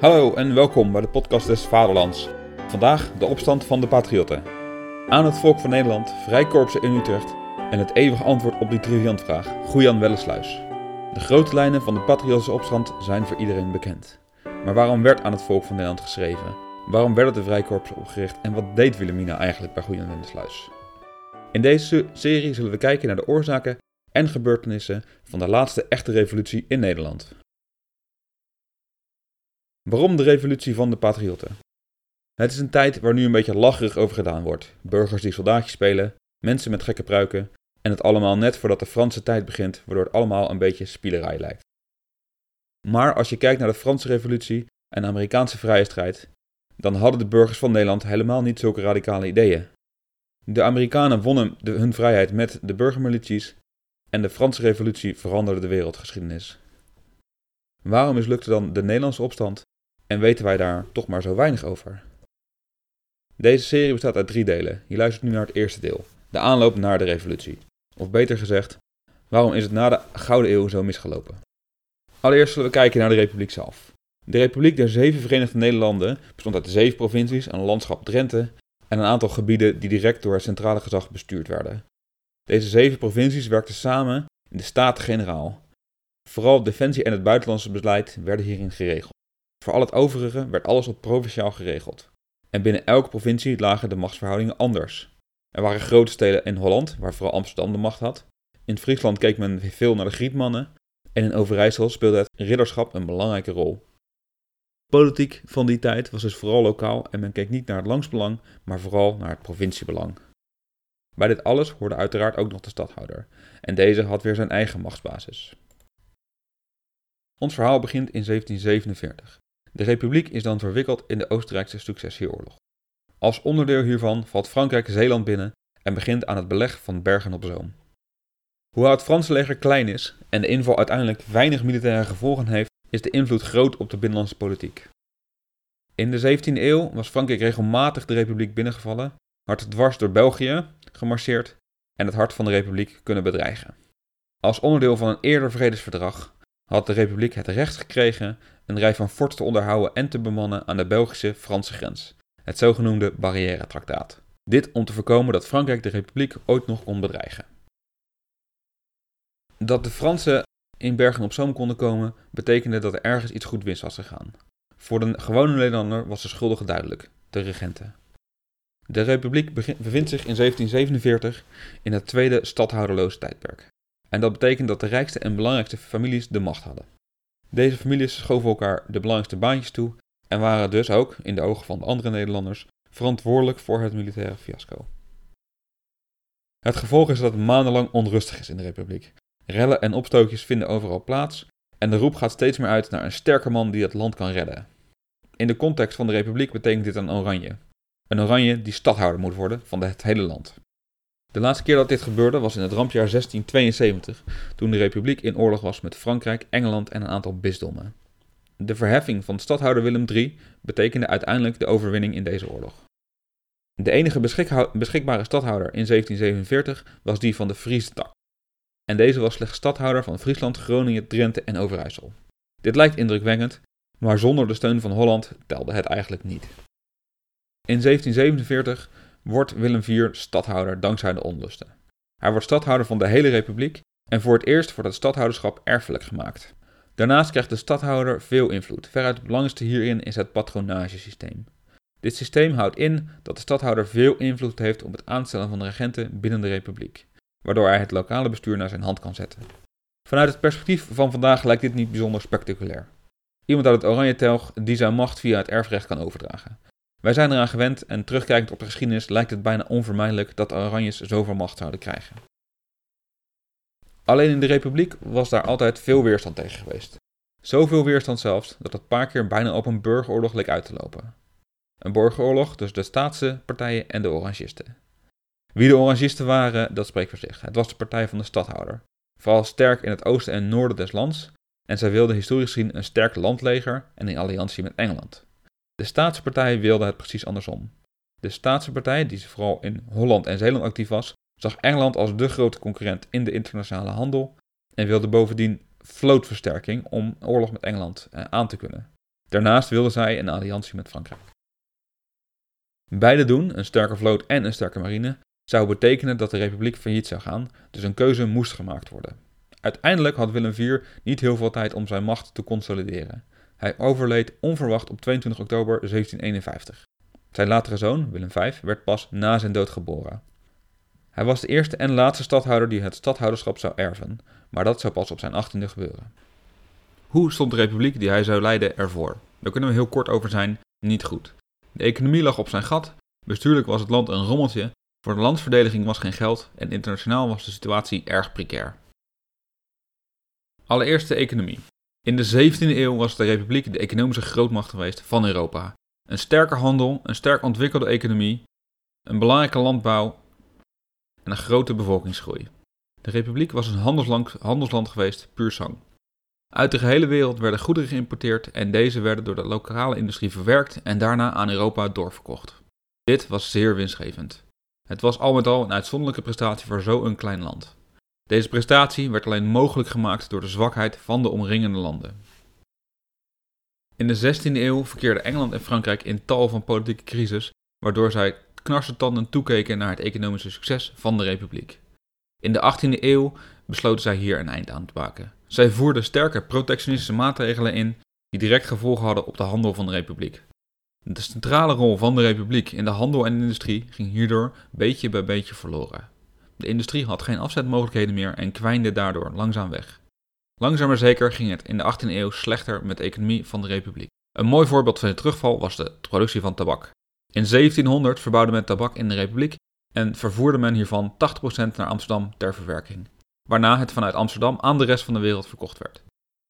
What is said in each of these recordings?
Hallo en welkom bij de podcast des Vaderlands. Vandaag de opstand van de patriotten. Aan het volk van Nederland, vrijkorpsen in Utrecht en het eeuwige antwoord op die triviantvraag, Goejan Wellesluis. De grote lijnen van de patriotische opstand zijn voor iedereen bekend. Maar waarom werd aan het volk van Nederland geschreven? Waarom werden de vrijkorpsen opgericht en wat deed Wilhelmina eigenlijk bij Goejan Wellesluis? In deze serie zullen we kijken naar de oorzaken en gebeurtenissen van de laatste echte revolutie in Nederland. Waarom de revolutie van de patriotten? Het is een tijd waar nu een beetje lacherig over gedaan wordt. Burgers die soldaatjes spelen, mensen met gekke pruiken en het allemaal net voordat de Franse tijd begint, waardoor het allemaal een beetje spielerij lijkt. Maar als je kijkt naar de Franse revolutie en de Amerikaanse vrijheidsstrijd, dan hadden de burgers van Nederland helemaal niet zulke radicale ideeën. De Amerikanen wonnen hun vrijheid met de burgermilities en de Franse revolutie veranderde de wereldgeschiedenis. Waarom mislukte dan de Nederlandse opstand en weten wij daar toch maar zo weinig over? Deze serie bestaat uit drie delen. Je luistert nu naar het eerste deel, de aanloop naar de revolutie. Of beter gezegd, waarom is het na de Gouden Eeuw zo misgelopen? Allereerst zullen we kijken naar de republiek zelf. De Republiek der Zeven Verenigde Nederlanden bestond uit zeven provincies, een landschap Drenthe en een aantal gebieden die direct door het centrale gezag bestuurd werden. Deze zeven provincies werkten samen in de Staten-Generaal. Vooral defensie en het buitenlandse beleid werden hierin geregeld. Voor al het overige werd alles op provinciaal geregeld. En binnen elke provincie lagen de machtsverhoudingen anders. Er waren grote steden in Holland, waar vooral Amsterdam de macht had. In Friesland keek men veel naar de Grietmannen. En in Overijssel speelde het ridderschap een belangrijke rol. Politiek van die tijd was dus vooral lokaal en men keek niet naar het langsbelang, maar vooral naar het provinciebelang. Bij dit alles hoorde uiteraard ook nog de stadhouder, en deze had weer zijn eigen machtsbasis. Ons verhaal begint in 1747. De republiek is dan verwikkeld in de Oostenrijkse successieoorlog. Als onderdeel hiervan valt Frankrijk Zeeland binnen en begint aan het beleg van Bergen op Zoom. Hoewel het Franse leger klein is en de inval uiteindelijk weinig militaire gevolgen heeft, is de invloed groot op de binnenlandse politiek. In de 17e eeuw was Frankrijk regelmatig de republiek binnengevallen, had dwars door België gemarcheerd en het hart van de republiek kunnen bedreigen. Als onderdeel van een eerder vredesverdrag had de republiek het recht gekregen een rij van forts te onderhouden en te bemannen aan de Belgische-Franse grens, het zogenoemde Barrière-traktaat. Dit om te voorkomen dat Frankrijk de republiek ooit nog kon bedreigen. Dat de Fransen in Bergen op Zoom konden komen, betekende dat er ergens iets goed mis was gegaan. Voor de gewone Nederlander was de schuldige duidelijk, de regenten. De republiek bevindt zich in 1747 in het tweede stadhouderloze tijdperk. En dat betekent dat de rijkste en belangrijkste families de macht hadden. Deze families schoven elkaar de belangrijkste baantjes toe en waren dus ook, in de ogen van de andere Nederlanders, verantwoordelijk voor het militaire fiasco. Het gevolg is dat het maandenlang onrustig is in de republiek. Rellen en opstootjes vinden overal plaats en de roep gaat steeds meer uit naar een sterke man die het land kan redden. In de context van de republiek betekent dit een oranje. Een oranje die stadhouder moet worden van het hele land. De laatste keer dat dit gebeurde was in het rampjaar 1672, toen de republiek in oorlog was met Frankrijk, Engeland en een aantal bisdommen. De verheffing van stadhouder Willem III betekende uiteindelijk de overwinning in deze oorlog. De enige beschikbare stadhouder in 1747 was die van de Friese tak. En deze was slechts stadhouder van Friesland, Groningen, Drenthe en Overijssel. Dit lijkt indrukwekkend, maar zonder de steun van Holland telde het eigenlijk niet. In 1747 wordt Willem IV stadhouder dankzij de onlusten. Hij wordt stadhouder van de hele republiek en voor het eerst wordt het stadhouderschap erfelijk gemaakt. Daarnaast krijgt de stadhouder veel invloed. Veruit het belangrijkste hierin is het patronagesysteem. Dit systeem houdt in dat de stadhouder veel invloed heeft op het aanstellen van regenten binnen de republiek, waardoor hij het lokale bestuur naar zijn hand kan zetten. Vanuit het perspectief van vandaag lijkt dit niet bijzonder spectaculair. Iemand uit het oranje telg die zijn macht via het erfrecht kan overdragen. Wij zijn eraan gewend en terugkijkend op de geschiedenis lijkt het bijna onvermijdelijk dat de Oranjes zoveel macht zouden krijgen. Alleen in de Republiek was daar altijd veel weerstand tegen geweest. Zoveel weerstand zelfs dat het paar keer bijna op een burgeroorlog leek uit te lopen. Een burgeroorlog tussen de staatse partijen en de Orangisten. Wie de Orangisten waren, dat spreekt voor zich. Het was de partij van de stadhouder. Vooral sterk in het oosten en noorden des lands, en zij wilden historisch gezien een sterk landleger en in alliantie met Engeland. De Staatse partij wilde het precies andersom. De Staatse partij, die vooral in Holland en Zeeland actief was, zag Engeland als de grote concurrent in de internationale handel en wilde bovendien vlootversterking om oorlog met Engeland eh, aan te kunnen. Daarnaast wilden zij een alliantie met Frankrijk. Beide doen, een sterke vloot en een sterke marine, zou betekenen dat de republiek failliet zou gaan, dus een keuze moest gemaakt worden. Uiteindelijk had Willem IV niet heel veel tijd om zijn macht te consolideren. Hij overleed onverwacht op 22 oktober 1751. Zijn latere zoon, Willem V, werd pas na zijn dood geboren. Hij was de eerste en laatste stadhouder die het stadhouderschap zou erven, maar dat zou pas op zijn achttiende gebeuren. Hoe stond de republiek die hij zou leiden ervoor? Daar kunnen we heel kort over zijn, niet goed. De economie lag op zijn gat, bestuurlijk was het land een rommeltje, voor de landsverdediging was geen geld en internationaal was de situatie erg precair. Allereerst de economie. In de 17e eeuw was de republiek de economische grootmacht geweest van Europa. Een sterke handel, een sterk ontwikkelde economie, een belangrijke landbouw en een grote bevolkingsgroei. De republiek was een handelsland, geweest, puur sang. Uit de gehele wereld werden goederen geïmporteerd en deze werden door de lokale industrie verwerkt en daarna aan Europa doorverkocht. Dit was zeer winstgevend. Het was al met al een uitzonderlijke prestatie voor zo'n klein land. Deze prestatie werd alleen mogelijk gemaakt door de zwakheid van de omringende landen. In de 16e eeuw verkeerden Engeland en Frankrijk in tal van politieke crisis, waardoor zij knarsetanden toekeken naar het economische succes van de republiek. In de 18e eeuw besloten zij hier een eind aan te maken. Zij voerden sterke protectionistische maatregelen in die direct gevolgen hadden op de handel van de republiek. De centrale rol van de republiek in de handel en industrie ging hierdoor beetje bij beetje verloren. De industrie had geen afzetmogelijkheden meer en kwijnde daardoor langzaam weg. Langzaam maar zeker ging het in de 18e eeuw slechter met de economie van de republiek. Een mooi voorbeeld van de terugval was de productie van tabak. In 1700 verbouwde men tabak in de republiek en vervoerde men hiervan 80% naar Amsterdam ter verwerking, waarna het vanuit Amsterdam aan de rest van de wereld verkocht werd.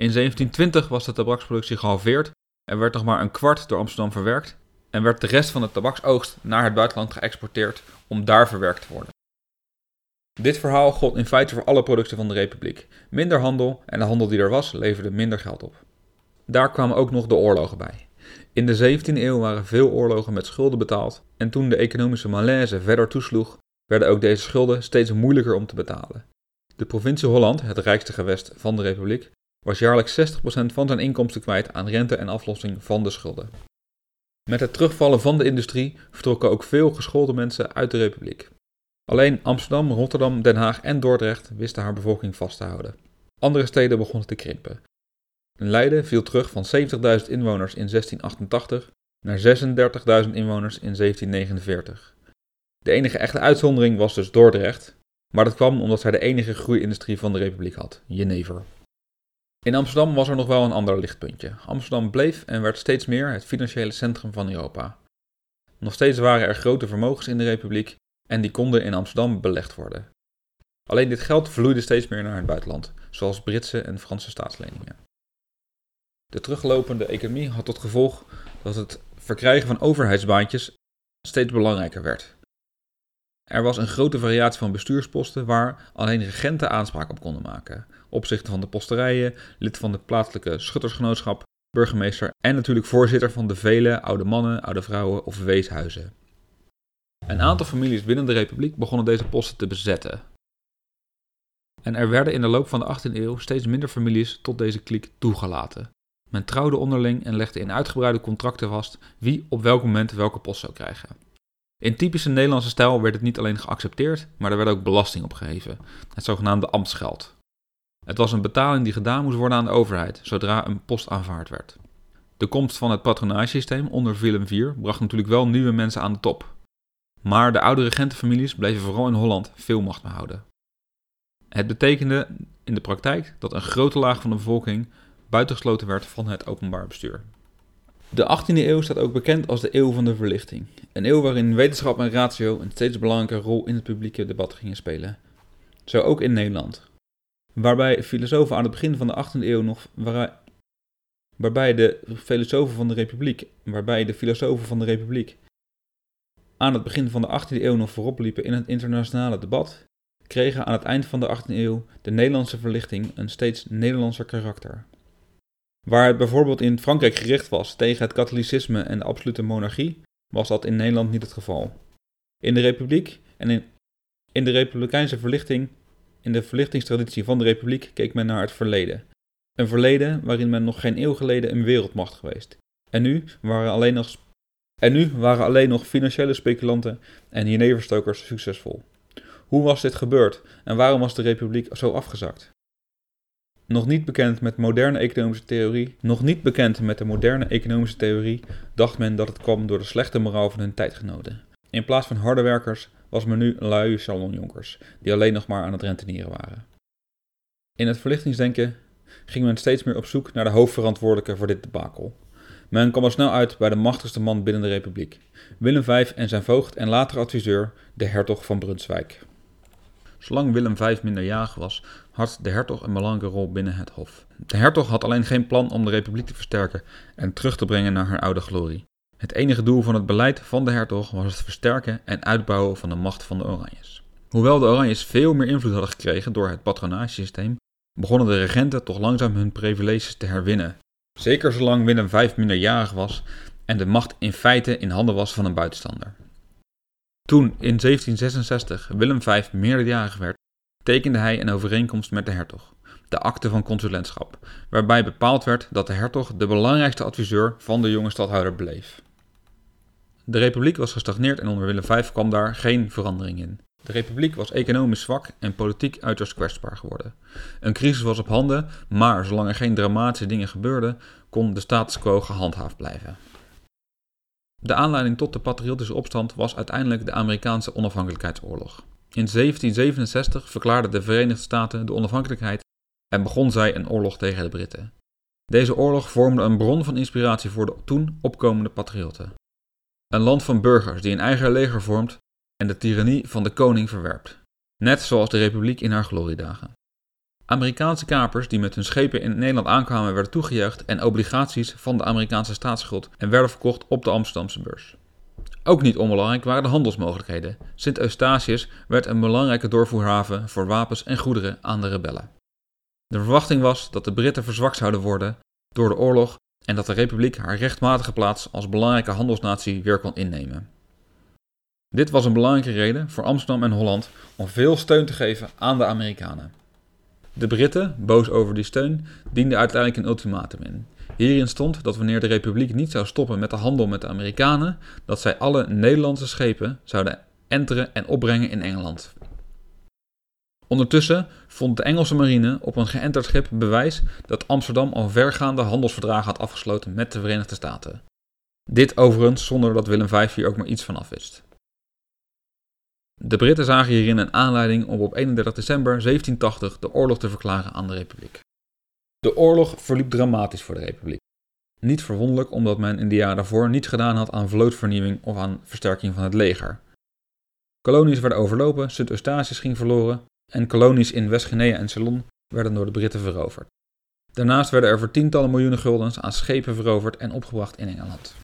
In 1720 was de tabaksproductie gehalveerd er werd nog maar een kwart door Amsterdam verwerkt en werd de rest van de tabaksoogst naar het buitenland geëxporteerd om daar verwerkt te worden. Dit verhaal gold in feite voor alle producten van de Republiek. Minder handel en de handel die er was leverde minder geld op. Daar kwamen ook nog de oorlogen bij. In de 17e eeuw waren veel oorlogen met schulden betaald en toen de economische malaise verder toesloeg, werden ook deze schulden steeds moeilijker om te betalen. De provincie Holland, het rijkste gewest van de Republiek, was jaarlijks 60% van zijn inkomsten kwijt aan rente en aflossing van de schulden. Met het terugvallen van de industrie vertrokken ook veel geschoolde mensen uit de republiek. Alleen Amsterdam, Rotterdam, Den Haag en Dordrecht wisten haar bevolking vast te houden. Andere steden begonnen te krimpen. Leiden viel terug van 70.000 inwoners in 1688 naar 36.000 inwoners in 1749. De enige echte uitzondering was dus Dordrecht, maar dat kwam omdat zij de enige groeiindustrie van de republiek had, jenever. In Amsterdam was er nog wel een ander lichtpuntje. Amsterdam bleef en werd steeds meer het financiële centrum van Europa. Nog steeds waren er grote vermogens in de republiek en die konden in Amsterdam belegd worden. Alleen dit geld vloeide steeds meer naar het buitenland, zoals Britse en Franse staatsleningen. De teruglopende economie had tot gevolg dat het verkrijgen van overheidsbaantjes steeds belangrijker werd. Er was een grote variatie van bestuursposten waar alleen regenten aanspraak op konden maken. Opzichter van de posterijen, lid van de plaatselijke schuttersgenootschap, burgemeester en natuurlijk voorzitter van de vele oude mannen, oude vrouwen of weeshuizen. Een aantal families binnen de republiek begonnen deze posten te bezetten. En er werden in de loop van de 18e eeuw steeds minder families tot deze kliek toegelaten. Men trouwde onderling en legde in uitgebreide contracten vast wie op welk moment welke post zou krijgen. In typische Nederlandse stijl werd het niet alleen geaccepteerd, maar er werd ook belasting op geheven, het zogenaamde ambtsgeld. Het was een betaling die gedaan moest worden aan de overheid, zodra een post aanvaard werd. De komst van het patronagesysteem onder Willem IV bracht natuurlijk wel nieuwe mensen aan de top. Maar de oude regentenfamilies bleven vooral in Holland veel macht behouden. Het betekende in de praktijk dat een grote laag van de bevolking buitengesloten werd van het openbaar bestuur. De 18e eeuw staat ook bekend als de eeuw van de verlichting. Een eeuw waarin wetenschap en ratio een steeds belangrijke rol in het publieke debat gingen spelen. Zo ook in Nederland. Waarbij filosofen aan het begin van de 18e eeuw nog. waarbij de filosofen van de Republiek. Waarbij de filosofen van de Republiek. Aan het begin van de 18e eeuw nog voorop liepen in het internationale debat. kregen aan het eind van de 18e eeuw de Nederlandse verlichting een steeds Nederlandser karakter. Waar het bijvoorbeeld in Frankrijk gericht was tegen het katholicisme en de absolute monarchie, was dat in Nederland niet het geval. In de Republiek en in, in de Republikeinse verlichting, in de verlichtingstraditie van de Republiek, keek men naar het verleden. Een verleden waarin men nog geen eeuw geleden een wereldmacht geweest. En nu waren alleen nog, en nu waren alleen nog financiële speculanten en jeneverstokers succesvol. Hoe was dit gebeurd en waarom was de republiek zo afgezakt? Nog niet bekend met moderne economische theorie, nog niet bekend met de moderne economische theorie, dacht men dat het kwam door de slechte moraal van hun tijdgenoten. In plaats van harde werkers was men nu lui salonjonkers, die alleen nog maar aan het rentenieren waren. In het verlichtingsdenken ging men steeds meer op zoek naar de hoofdverantwoordelijke voor dit debakel. Men kwam al snel uit bij de machtigste man binnen de republiek, Willem V en zijn voogd en later adviseur, de hertog van Brunswijk. Zolang Willem V minderjarig was, had de hertog een belangrijke rol binnen het hof. De hertog had alleen geen plan om de republiek te versterken en terug te brengen naar haar oude glorie. Het enige doel van het beleid van de hertog was het versterken en uitbouwen van de macht van de Oranjes. Hoewel de Oranjes veel meer invloed hadden gekregen door het patronagesysteem, begonnen de regenten toch langzaam hun privileges te herwinnen. Zeker zolang Willem V minderjarig was en de macht in feite in handen was van een buitenstander. Toen in 1766 Willem V meerderjarig werd, tekende hij een overeenkomst met de hertog, de akte van consulentschap, waarbij bepaald werd dat de hertog de belangrijkste adviseur van de jonge stadhouder bleef. De republiek was gestagneerd en onder Willem V kwam daar geen verandering in. De republiek was economisch zwak en politiek uiterst kwetsbaar geworden. Een crisis was op handen, maar zolang er geen dramatische dingen gebeurden, kon de status quo gehandhaafd blijven. De aanleiding tot de patriotische opstand was uiteindelijk de Amerikaanse onafhankelijkheidsoorlog. In 1767 verklaarden de Verenigde Staten de onafhankelijkheid en begon zij een oorlog tegen de Britten. Deze oorlog vormde een bron van inspiratie voor de toen opkomende patriotten. Een land van burgers die een eigen leger vormt en de tirannie van de koning verwerpt. Net zoals de republiek in haar gloriedagen. Amerikaanse kapers die met hun schepen in Nederland aankwamen werden toegejuicht en obligaties van de Amerikaanse staatsschuld en werden verkocht op de Amsterdamse beurs. Ook niet onbelangrijk waren de handelsmogelijkheden. Sint Eustatius werd een belangrijke doorvoerhaven voor wapens en goederen aan de rebellen. De verwachting was dat de Britten verzwakt zouden worden door de oorlog en dat de Republiek haar rechtmatige plaats als belangrijke handelsnatie weer kon innemen. Dit was een belangrijke reden voor Amsterdam en Holland om veel steun te geven aan de Amerikanen. De Britten, boos over die steun, dienden uiteindelijk een ultimatum in. Hierin stond dat wanneer de Republiek niet zou stoppen met de handel met de Amerikanen, dat zij alle Nederlandse schepen zouden enteren en opbrengen in Engeland. Ondertussen vond de Engelse marine op een geënterd schip bewijs dat Amsterdam al vergaande handelsverdragen had afgesloten met de Verenigde Staten. Dit overigens zonder dat Willem V hier ook maar iets van afwist. De Britten zagen hierin een aanleiding om op 31 december 1780 de oorlog te verklaren aan de Republiek. De oorlog verliep dramatisch voor de Republiek. Niet verwonderlijk omdat men in de jaren daarvoor niets gedaan had aan vlootvernieuwing of aan versterking van het leger. Kolonies werden overlopen, Sint Eustatius ging verloren en kolonies in West-Guinea en Ceylon werden door de Britten veroverd. Daarnaast werden er voor tientallen miljoenen guldens aan schepen veroverd en opgebracht in Engeland.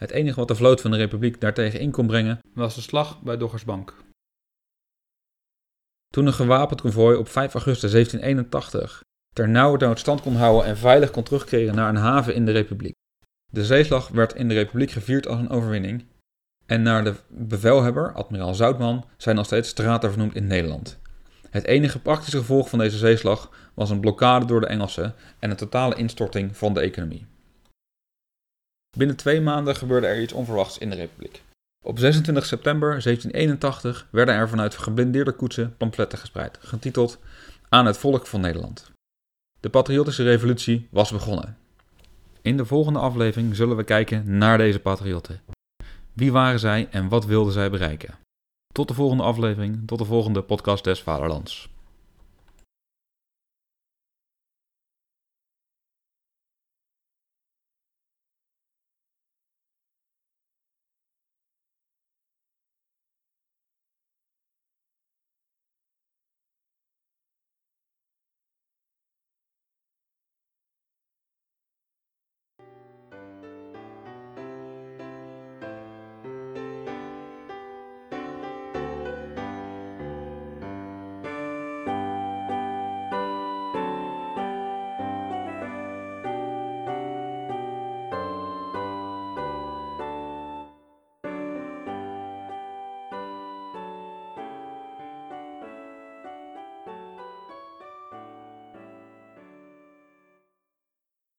Het enige wat de vloot van de Republiek daartegen in kon brengen was de slag bij Doggersbank. Toen een gewapend konvooi op 5 augustus 1781 ter nauwernood stand kon houden en veilig kon terugkeren naar een haven in de Republiek. De zeeslag werd in de Republiek gevierd als een overwinning en naar de bevelhebber, admiraal Zoutman, zijn nog steeds straten vernoemd in Nederland. Het enige praktische gevolg van deze zeeslag was een blokkade door de Engelsen en een totale instorting van de economie. Binnen twee maanden gebeurde er iets onverwachts in de Republiek. Op 26 september 1781 werden er vanuit geblindeerde koetsen pamfletten gespreid, getiteld Aan het volk van Nederland. De patriotische revolutie was begonnen. In de volgende aflevering zullen we kijken naar deze patriotten. Wie waren zij en wat wilden zij bereiken? Tot de volgende aflevering, tot de volgende podcast des Vaderlands.